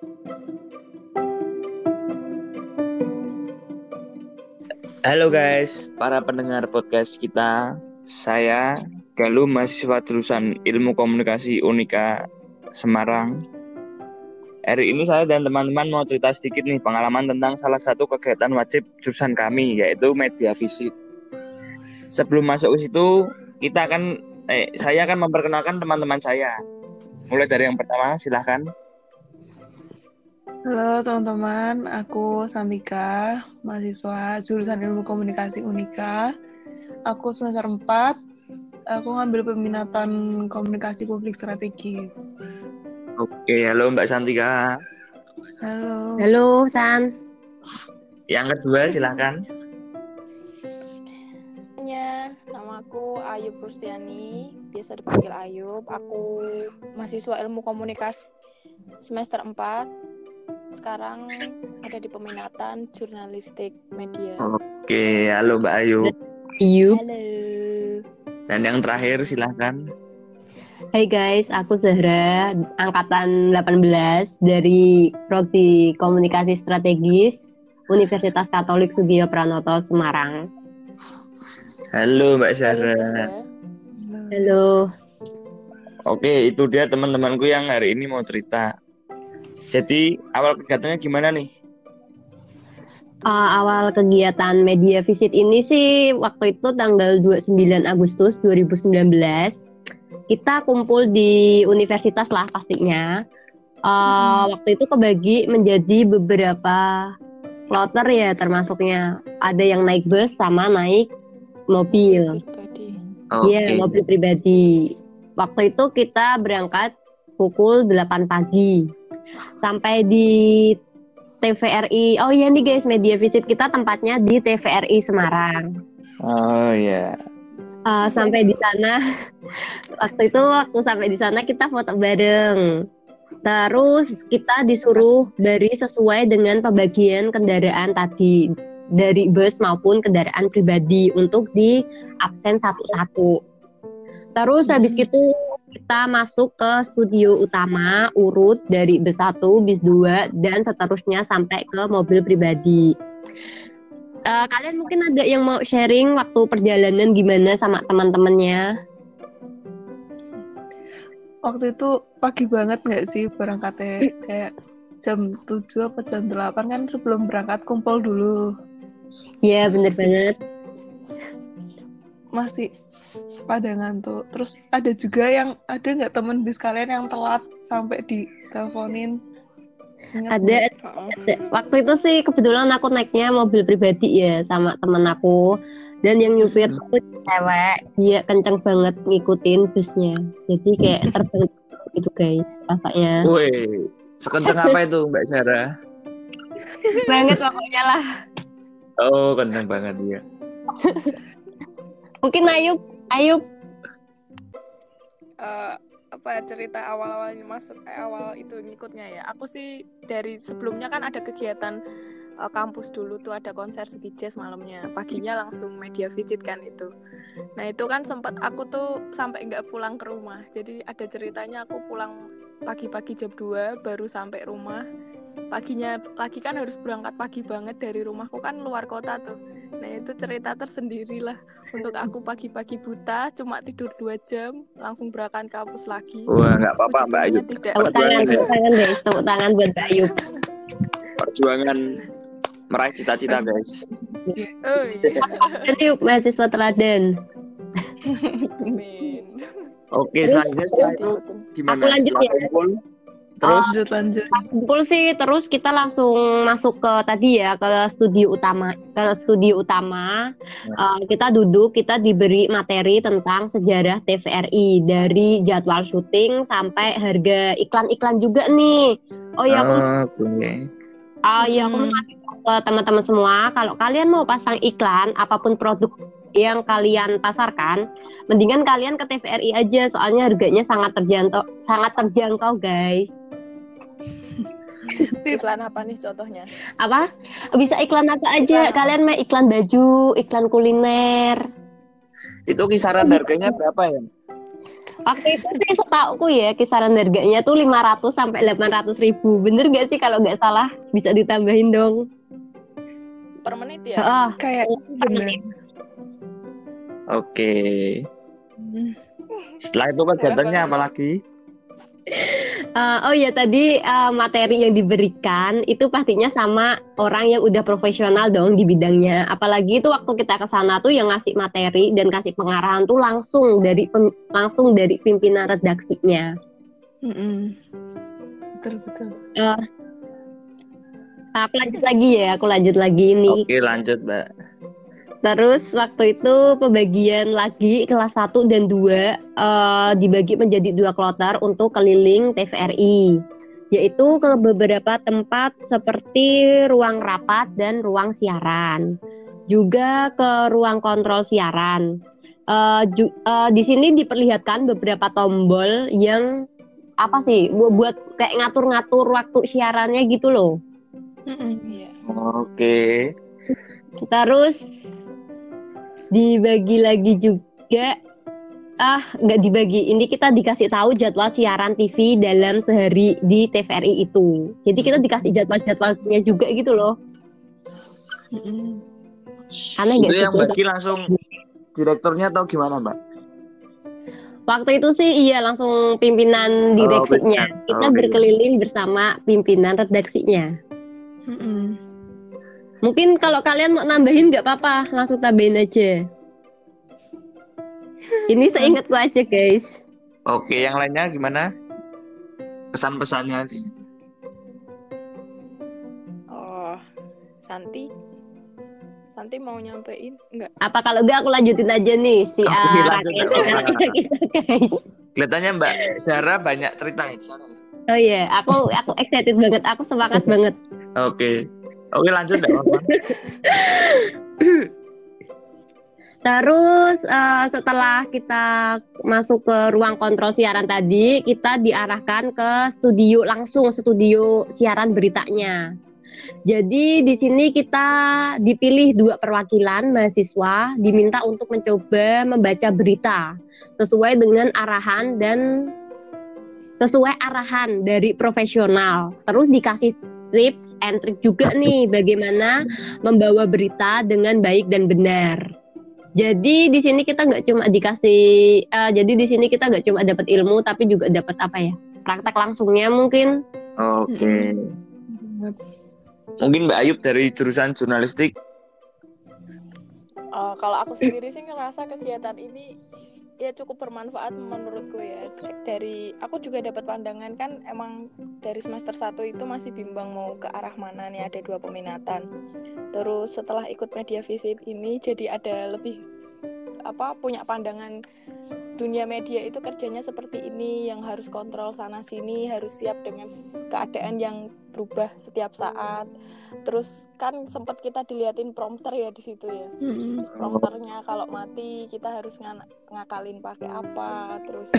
Halo guys, para pendengar podcast kita. Saya Galuh mahasiswa jurusan Ilmu Komunikasi Unika Semarang. Hari ini saya dan teman-teman mau cerita sedikit nih pengalaman tentang salah satu kegiatan wajib jurusan kami yaitu media visit. Sebelum masuk ke situ, kita akan eh saya akan memperkenalkan teman-teman saya. Mulai dari yang pertama, silahkan. Halo teman-teman, aku Santika, mahasiswa jurusan Ilmu Komunikasi Unika. Aku semester 4, aku ngambil peminatan komunikasi publik strategis. Oke, halo Mbak Santika. Halo. Halo, San. Yang kedua, silahkan. Ya, nama aku Ayub Rustiani, biasa dipanggil Ayub. Aku mahasiswa ilmu komunikasi semester 4. Sekarang ada di peminatan jurnalistik media. Oke, halo Mbak Ayu. Yup. Halo. Dan yang terakhir, silahkan. Hai guys, aku Zahra, angkatan 18 dari Prodi Komunikasi Strategis Universitas Katolik Sugiyo Pranoto Semarang. Halo Mbak. Zahra. Halo. Oke, itu dia teman-temanku yang hari ini mau cerita. Jadi, awal kegiatannya gimana nih? Uh, awal kegiatan media visit ini sih waktu itu tanggal 29 Agustus 2019 kita kumpul di universitas lah pastinya. Uh, Waktu itu kebagi menjadi beberapa kloter ya termasuknya ada yang naik bus sama naik mobil. Pribadi. Iya, Oke. mobil pribadi. Waktu itu kita berangkat pukul 8 pagi. Sampai di TVRI. Oh iya nih guys, media visit kita tempatnya di TVRI Semarang. Oh iya. Eh, sampai di sana waktu itu waktu sampai di sana kita foto bareng. Terus kita disuruh dari sesuai dengan pembagian kendaraan tadi dari bus maupun kendaraan pribadi untuk di absen satu-satu. Terus habis itu kita masuk ke studio utama urut dari bis 1, bis 2 dan seterusnya sampai ke mobil pribadi. Eh, kalian mungkin ada yang mau sharing waktu perjalanan gimana sama teman-temannya? Waktu itu pagi banget nggak sih berangkatnya? Kayak jam 7 apa jam 8 kan sebelum berangkat kumpul dulu. Iya bener banget. Masih pada ngantuk. Terus ada juga yang ada nggak temen bis kalian yang telat sampai diteleponin? Ada, ada. Waktu itu sih kebetulan aku naiknya mobil pribadi ya sama temen aku. Dan yang nyupir Hmm. tuh cewek, dia kenceng banget ngikutin busnya. Jadi kayak terbang gitu guys rasanya. Woi, sekenceng apa itu Mbak Zahra? banget pokoknya lah. Oh, kenceng banget ya. Mungkin Ayub, Ayub Eh, apa ya, cerita awal-awalnya masuk eh, awal itu ngikutnya ya. Aku sih dari sebelumnya kan ada kegiatan eh, kampus dulu tuh ada konser Sugi Jazz malamnya. Paginya langsung media visit kan itu. Nah, itu kan sempat aku tuh sampai nggak pulang ke rumah. Jadi ada ceritanya aku pulang pagi-pagi jam 2 baru sampai rumah. Paginya lagi kan harus berangkat pagi banget dari rumahku kan luar kota tuh. Nah, itu cerita tersendiri lah untuk aku pagi-pagi buta cuma tidur dua jam langsung berangkat kampus lagi Wah, nggak apa-apa Mbak Ayu. Tidak tepuk tangan, tepuk tangan guys, tepuk tangan buat Mbak Ayub. Perjuangan meraih cita-cita, guys. oh iya yuk mahasiswa teladan. Oke, selanjutnya setelah itu gimana? Aku lanjut ya. Terus lanjut lanjut. kumpul sih terus kita langsung masuk ke tadi ya ke studio utama ke studio utama Eh, kita duduk kita diberi materi tentang sejarah TVRI dari jadwal syuting sampai harga iklan-iklan juga nih oh ya aku Oke. oh ya aku mau Hmm. ngasih tahu ke teman-teman semua kalau kalian mau pasang iklan apa pun produk yang kalian pasarkan mendingan kalian ke TVRI aja soalnya harganya sangat terjangkau sangat terjangkau guys iklan apa nih contohnya apa bisa iklan apa aja Iklan kalian mau iklan baju iklan kuliner Itu kisaran harganya berapa ya? Waktu itu sih setauku ya kisaran harganya tuh 500 sampai 800 ribu. Bener gak sih kalau nggak salah bisa ditambahin dong? per menit ya Heeh. Kayak per bener. menit. Oke. Hmm. Setelah itu kegiatannya apa lagi? Eh, oh ya tadi eh, materi yang diberikan itu pastinya sama orang yang udah profesional dong di bidangnya. Apalagi itu waktu kita ke sana tuh yang ngasih materi dan kasih pengarahan tuh langsung dari pem- langsung dari pimpinan redaksinya. Mm-mm. Betul betul. Aku lanjut lagi ya, aku lanjut lagi ini. Oke, lanjut, Mbak. Terus waktu itu pembagian lagi kelas 1 dan 2 eh, dibagi menjadi dua kloter untuk keliling TVRI yaitu ke beberapa tempat seperti ruang rapat dan ruang siaran. Juga ke ruang kontrol siaran. Eh, ju- eh, di sini diperlihatkan beberapa tombol yang apa sih bu- buat kayak ngatur-ngatur waktu siarannya gitu loh. Iya. Oke. Terus dibagi lagi juga ah nggak dibagi ini kita dikasih tahu jadwal siaran TV dalam sehari di TVRI itu jadi kita dikasih jadwal-jadwalnya juga gitu loh aneh Itu yang bagi langsung direkturnya atau gimana, Mbak? waktu itu sih iya langsung pimpinan direksinya pimpinan. kita Oke. berkeliling bersama pimpinan redaksinya Mm-mm. Mungkin kalau kalian mau nambahin nggak apa-apa langsung tambahin aja ini seingatku aja guys Oke, yang lainnya gimana? Kesan-pesannya. oh Santi Santi mau nyampein enggak apa kalau enggak aku lanjutin aja nih si Oke, A Kelihatannya Mbak Sarah banyak cerita di sana. Oh iya, aku aku excited banget, aku semangat banget. Oke. Oke, lanjut apa-apa. Terus eh, setelah kita masuk ke ruang kontrol siaran tadi, kita diarahkan ke studio langsung studio siaran beritanya. Jadi di sini kita dipilih dua perwakilan mahasiswa diminta untuk mencoba membaca berita sesuai dengan arahan dan sesuai arahan dari profesional. Terus dikasih tips and trick juga nih bagaimana membawa berita dengan baik dan benar. Jadi di sini kita nggak cuma dikasih, eh, jadi di sini kita nggak cuma dapat ilmu tapi juga dapat apa ya praktek langsungnya mungkin. Oke. Mungkin Mbak Ayub dari jurusan jurnalistik. Oh, kalau aku sendiri sih ngerasa kegiatan ini ya cukup bermanfaat menurutku ya. Dari aku juga dapat pandangan kan emang dari semester 1 itu masih bimbang mau ke arah mana nih ada dua peminatan. Terus setelah ikut media visit ini jadi ada lebih apa punya pandangan dunia media itu kerjanya seperti ini yang harus kontrol sana sini harus siap dengan keadaan yang berubah setiap saat. Terus kan sempat kita diliatin prompter ya di situ ya. Prompternya kalau mati kita harus ngana- ngakalin pakai apa terus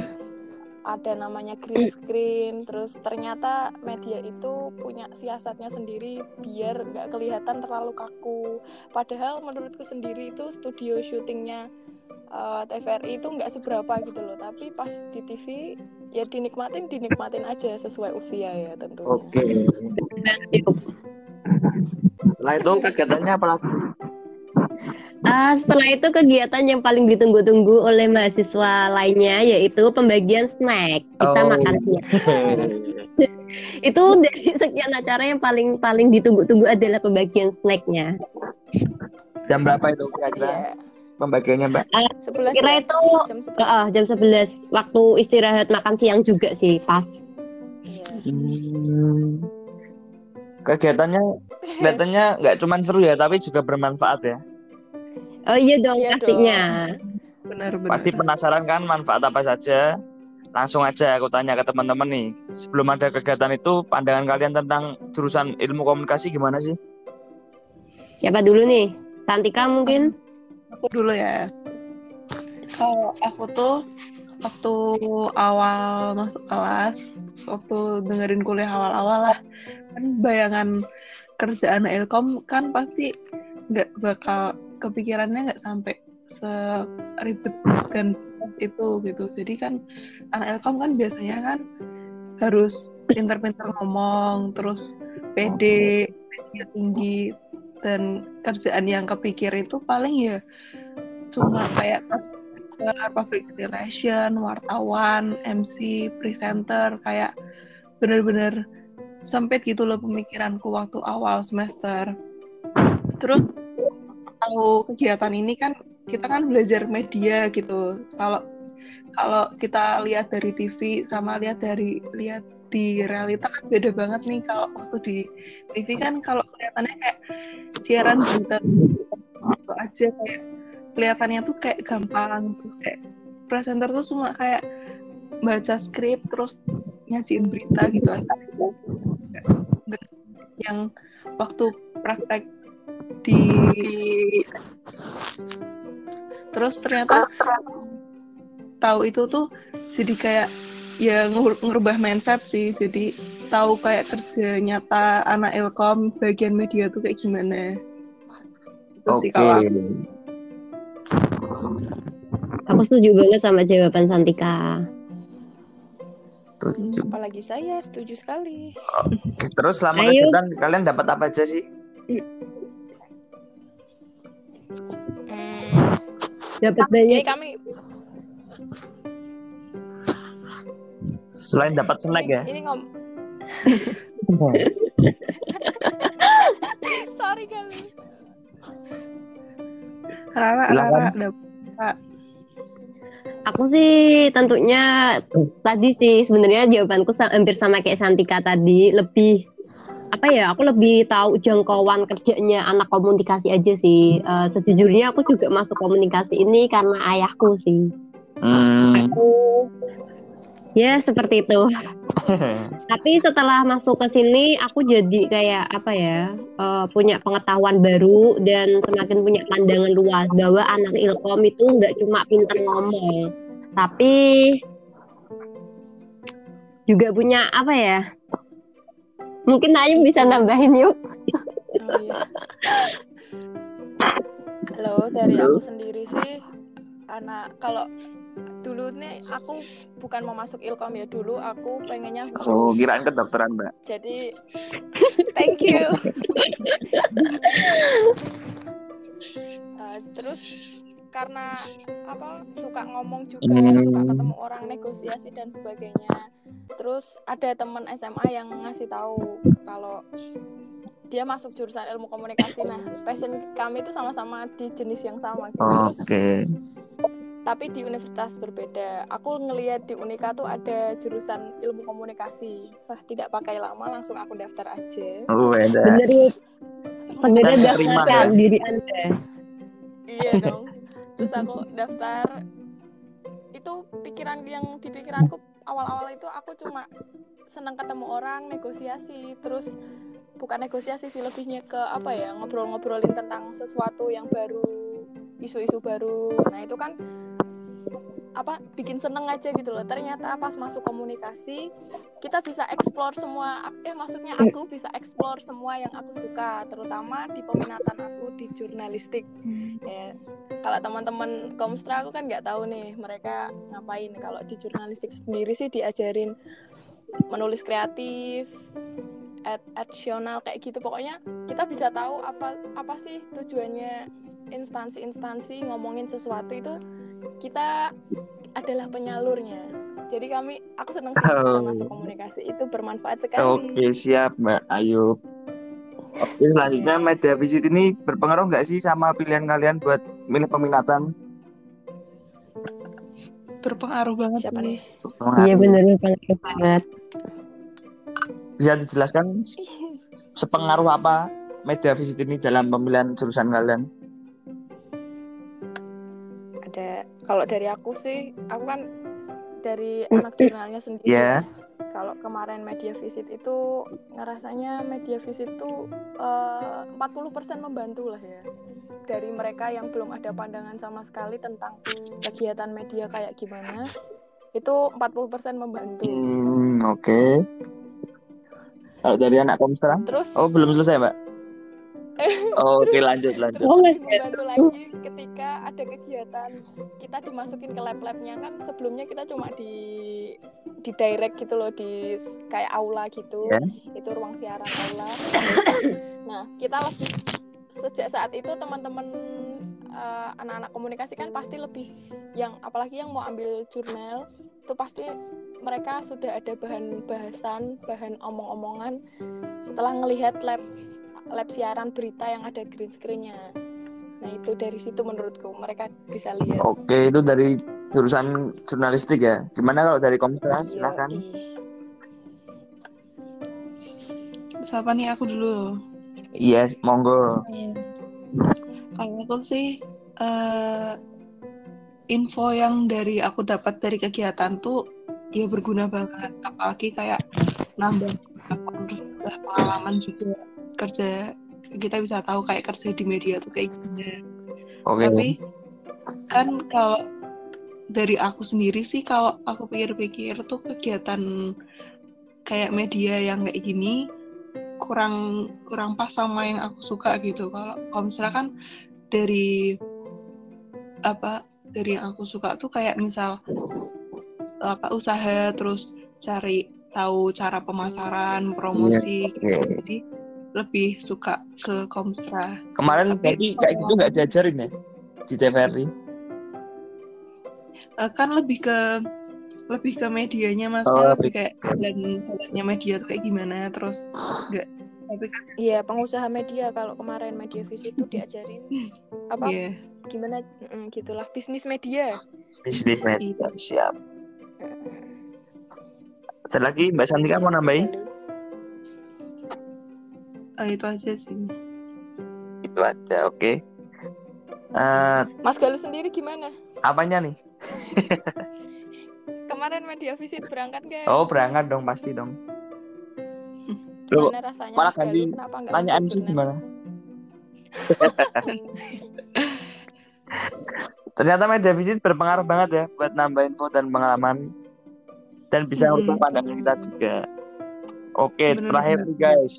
ada namanya green screen terus ternyata media itu punya siasatnya sendiri biar nggak kelihatan terlalu kaku. Padahal menurutku sendiri itu studio syutingnya eh, TVRI itu nggak seberapa gitu loh tapi pas di TV ya dinikmatin dinikmatin aja sesuai usia ya tentunya Oke. Setelah itu kegiatannya apa lagi? Ah, setelah itu kegiatan yang paling ditunggu-tunggu oleh mahasiswa lainnya yaitu pembagian snack. Kita Oh. makan siang. Itu dari sekian acara yang paling paling ditunggu-tunggu adalah pembagian snacknya. Jam berapa itu kira-kira Iya. Pembagiannya Mbak? sebelas Kira ya? itu jam sebelas jam 11 waktu istirahat makan siang juga sih pas. Iya. Hmm. Kegiatannya kelihatannya nggak cuma seru ya, tapi juga bermanfaat ya. Oh iya dong Iya pastinya. Benar benar. Pasti penasaran kan manfaat apa saja? Langsung aja aku tanya ke teman-teman nih. Sebelum ada kegiatan itu, pandangan kalian tentang jurusan ilmu komunikasi gimana sih? Siapa dulu nih? Santika mungkin? Aku dulu ya. Kalau aku tuh waktu awal masuk kelas, waktu dengerin kuliah awal-awal lah, kan bayangan kerjaan ilkom kan pasti nggak bakal kepikirannya nggak sampai seribet dan itu gitu jadi kan anak Ilkom kan biasanya kan harus pinter-pinter ngomong terus pede tinggi dan kerjaan yang kepikir itu paling ya cuma kayak public relation, wartawan, MC, presenter kayak bener-bener sempit gitu loh pemikiranku waktu awal semester. Terus tahu kegiatan ini kan kita kan belajar media gitu. Kalau kalau kita lihat dari TV sama lihat dari lihat di realita kan beda banget nih kalau waktu di TV kan kalau kelihatannya kayak siaran berita gitu aja kayak kelihatannya tuh kayak gampang terus kayak presenter tuh cuma kayak baca skrip terus nyajiin berita gitu aja. Yang waktu praktek di terus ternyata tahu itu tuh jadi kayak ya ngerubah mindset sih jadi tahu kayak kerja nyata anak Ilkom bagian media tuh kayak gimana Oke. kalau aku. Setuju banget sama jawaban Santika. Tujuh. Apalagi saya setuju sekali. Oke, Terus selama Ayo. kegiatan kalian dapat apa aja sih? Hmm, Dapat jadi banyak. kami Selain dapat snack ya? ini ngom sorry kali. Rara. Rara dapat Aku sih tentunya tadi sih sebenarnya jawabanku hampir sama kayak Santika tadi, lebih apa ya? Aku lebih tahu jangkauan kerjanya anak komunikasi aja sih. Eh, sejujurnya aku juga masuk komunikasi ini karena ayahku sih. Hmm. Aku ya seperti itu. Tapi setelah masuk ke sini aku jadi kayak apa ya? eh, punya pengetahuan baru dan semakin punya pandangan luas bahwa anak ilkom itu nggak cuma pinter ngomong, tapi juga punya apa ya? Mungkin Ayu bisa nambahin yuk. Halo, dari aku sendiri sih anak kalau dulu nih aku bukan mau masuk ilkom ya dulu aku pengennya Oh, kirain kedokteran, Mbak. jadi thank you Eh, terus karena apa suka ngomong juga Hmm. suka ketemu orang negosiasi dan sebagainya terus ada teman SMA yang ngasih tahu kalau dia masuk jurusan ilmu komunikasi nah passion kami itu sama-sama di jenis yang sama gitu. terus Oke. Tapi di universitas berbeda. Aku ngelihat di Unika tuh ada jurusan ilmu komunikasi. Wah, tidak pakai lama langsung aku daftar aja. Oh, ada. Bener yuk. Segera Dan terima, daftarkan ya? diri Anda. Iya dong. Terus aku daftar itu pikiran yang di pikiranku awal-awal itu aku cuma senang ketemu orang, negosiasi, terus bukan negosiasi sih lebihnya ke apa ya, ngobrol-ngobrolin tentang sesuatu yang baru, isu-isu baru. Nah, itu kan apa bikin seneng aja gitu loh. Ternyata pas masuk komunikasi kita bisa explore semua eh maksudnya aku bisa explore semua yang aku suka terutama di peminatan aku di jurnalistik. Ya kalau teman-teman komstra aku kan nggak tahu nih mereka ngapain. Kalau di jurnalistik sendiri sih diajarin menulis kreatif ad adsional kayak gitu. Pokoknya kita bisa tahu apa apa sih tujuannya instansi-instansi ngomongin sesuatu itu kita adalah penyalurnya jadi kami aku senang bisa Oh. masuk komunikasi itu bermanfaat sekali Oke, siap, Mbak Ayu. Oke, selanjutnya media visit ini berpengaruh nggak sih sama pilihan kalian buat milih peminatan? berpengaruh banget siapa sih. nih Berpengaruh. Iya bener pengaruh banget. Bisa dijelaskan sepengaruh apa media visit ini dalam pemilihan jurusan kalian? Kalau dari aku sih aku kan dari anak jurnalnya sendiri Ya. kalau kemarin media visit itu ngerasanya media visit itu eh, 40% membantu lah ya dari mereka yang belum ada pandangan sama sekali tentang kegiatan media kayak gimana itu 40% membantu Hmm, oke. Kalau dari anak komstra? terus Oh, belum selesai, Mbak. Oh, Oke lanjut lanjut. Oh, lebih membantu lagi ketika ada kegiatan kita dimasukin ke lab-labnya kan sebelumnya kita cuma di di direct gitu loh di kayak aula gitu Ya. itu ruang siaran aula nah kita lebih sejak saat itu teman-teman eh, anak-anak komunikasi kan pasti lebih yang apalagi yang mau ambil jurnal itu pasti mereka sudah ada bahan bahasan bahan omong-omongan setelah ngelihat lab lab siaran berita yang ada green screen-nya. Nah, itu dari situ menurutku mereka bisa lihat. Oke itu dari jurusan jurnalistik ya. Gimana kalau dari komputer? Iya, Silakan. iya. Siapa nih aku dulu? Yes, monggo. Kalau aku sih eh, info yang dari aku dapat dari kegiatan tuh ya berguna banget. Apalagi kayak nambah pengetahuan, terus nambah pengalaman juga kerja kita bisa tahu kayak kerja di media tuh kayak gimana. Oke. Tapi kan kalau dari aku sendiri sih kalau aku pikir-pikir tuh kegiatan kayak media yang kayak gini kurang kurang pas sama yang aku suka gitu. Kalau kalau misalnya kan dari apa dari yang aku suka tuh kayak misal apa usaha terus cari tahu cara pemasaran, promosi gitu. oke. Jadi lebih suka ke Komstra. Kemarin Tapi berarti kayak gitu nggak diajarin ya di TVRI? Eh, kan lebih ke lebih ke medianya Oh, maksudnya lebih- lebih kayak dan jalannya media tuh kayak gimana terus enggak tapi kan Iya, pengusaha media kalau kemarin media visit itu diajarin apa iya gimana mm, gitulah bisnis media. Bisnis media Iya. siap. Ada lagi Mbak Santika mau nambahin? Eh, itu aja sih Itu aja, oke. Eh, Mas Galuh sendiri gimana? apanya nih? Kemarin media visit berangkat ke? Oh berangkat dong pasti dong. Loh, Gimana rasanya malah Mas Galuh? ganti sih jurnal? gimana? Ternyata media visit berpengaruh banget ya buat nambah info dan pengalaman dan bisa Hmm. pandangan kita juga. Oke, Bener, terakhir nih guys.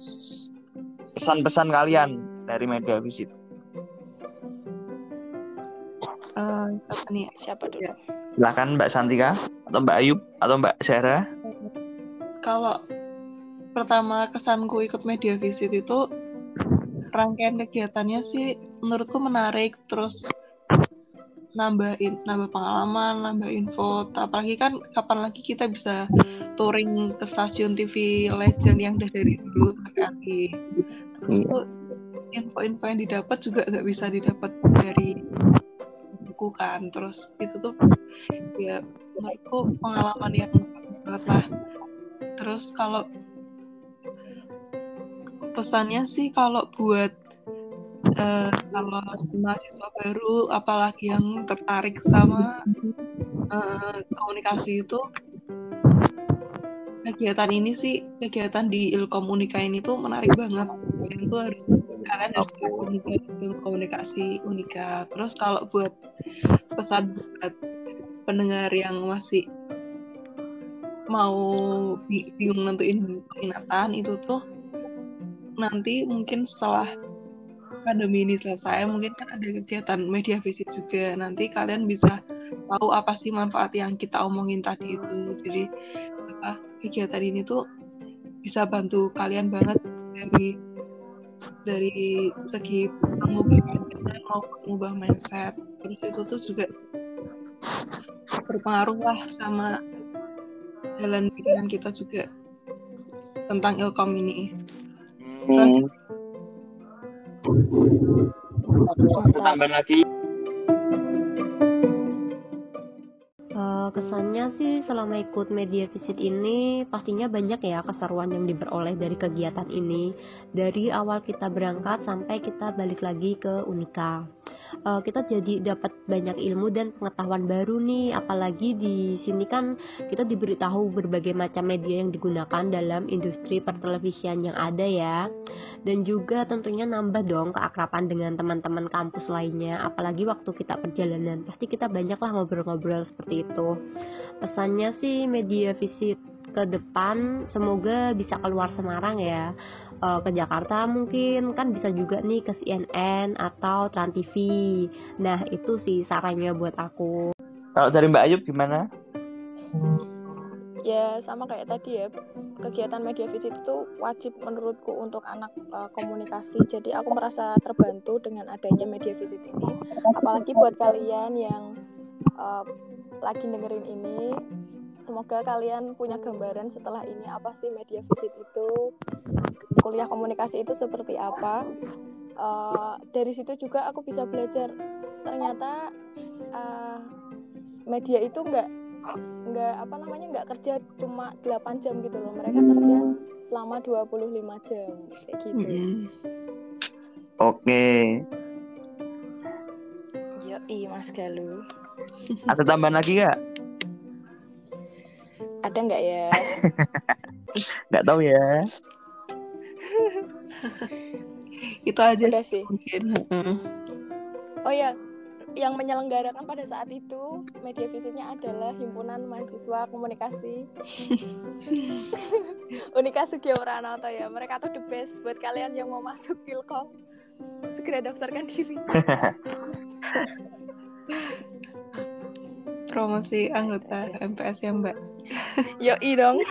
Pesan-pesan kalian dari media visit. Eh, apa nih Siapa dulu? Ya. Silakan Mbak Santika atau Mbak Ayub atau Mbak Sarah. kalau pertama kesanku ikut media visit itu rangkaian kegiatannya sih menurutku menarik terus nambahin nambah pengalaman nambah info. Apalagi kan kapan lagi kita bisa touring ke stasiun TV legend yang udah dari dulu TVRI terus Iya. tuh info-info yang didapat juga nggak bisa didapat dari buku kan? Terus itu tuh ya menurutku pengalaman yang bagus banget lah. Terus kalau pesannya sih kalau buat eh, kalau mahasiswa baru apalagi yang tertarik sama eh, komunikasi itu kegiatan ini sih kegiatan di Ilkom Unika ini tuh menarik banget. Kalian tuh harus kalian harus Ilmu komunikasi Unika. Terus kalau buat pesan buat pendengar yang masih mau bi- bingung nentuin peminatan itu tuh nanti mungkin setelah pandemi ini selesai mungkin kan ada kegiatan media visit juga. Nanti kalian bisa tahu apa sih manfaat yang kita omongin tadi itu. Jadi apa kegiatan ini tuh bisa bantu kalian banget dari dari segi mengubah pandangan maupun mengubah mindset. Terus itu tuh juga berpengaruh lah sama jalan pikiran kita juga tentang ilkom ini. Hmm. Aku tambah lagi. Eh, kesannya sih selama ikut media visit ini pastinya banyak ya keseruan yang diperoleh dari kegiatan ini dari awal kita berangkat sampai kita balik lagi ke Unika Eh, kita jadi dapat banyak ilmu dan pengetahuan baru nih. Apalagi di sini kan kita diberitahu berbagai macam media yang digunakan dalam industri pertelevisian yang ada ya. Dan juga tentunya nambah dong keakraban dengan teman-teman kampus lainnya. Apalagi waktu kita perjalanan pasti kita banyak lah ngobrol-ngobrol seperti itu. Pesannya sih media visit ke depan semoga bisa keluar Semarang ya. Uh, ke Jakarta mungkin kan bisa juga nih ke CNN atau Trans TV nah itu sih sarannya buat aku. Kalau dari Mbak Ayub gimana? Ya sama kayak tadi ya kegiatan media visit itu wajib menurutku untuk anak uh, komunikasi. Jadi aku merasa terbantu dengan adanya media visit ini. Apalagi buat kalian yang uh, lagi dengerin ini semoga kalian punya gambaran setelah ini apa sih media visit itu kuliah komunikasi itu seperti apa uh, dari situ juga aku bisa belajar ternyata uh, media itu enggak nggak apa namanya nggak kerja cuma 8 jam gitu loh mereka kerja selama 25 jam kayak gitu mm -hmm. oke okay. Yoi Mas Galuh ada tambahan lagi gak? Ada nggak ya? Nggak tahu ya. Itu aja Udah sih. mungkin. Oh ya yang menyelenggarakan pada saat itu media visitnya adalah himpunan mahasiswa komunikasi. Unika Sugio Pranoto ya mereka tuh the best buat kalian yang mau masuk Ilkom. Segera daftarkan diri. Promosi anggota MPS ya mbak yo dong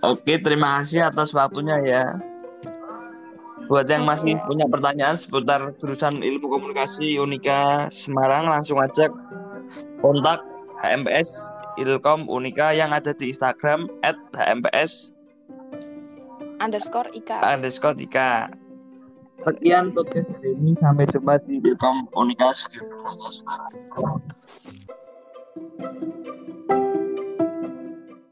Oke, terima kasih atas waktunya ya. Buat yang masih punya pertanyaan seputar jurusan ilmu komunikasi Unika Semarang, langsung aja kontak HMPS Ilkom Unika yang ada di Instagram at HMPS underscore Ika underscore Ika. Sekian podcast hari ini. Sampai jumpa di Becom Komunikasi. Thank you.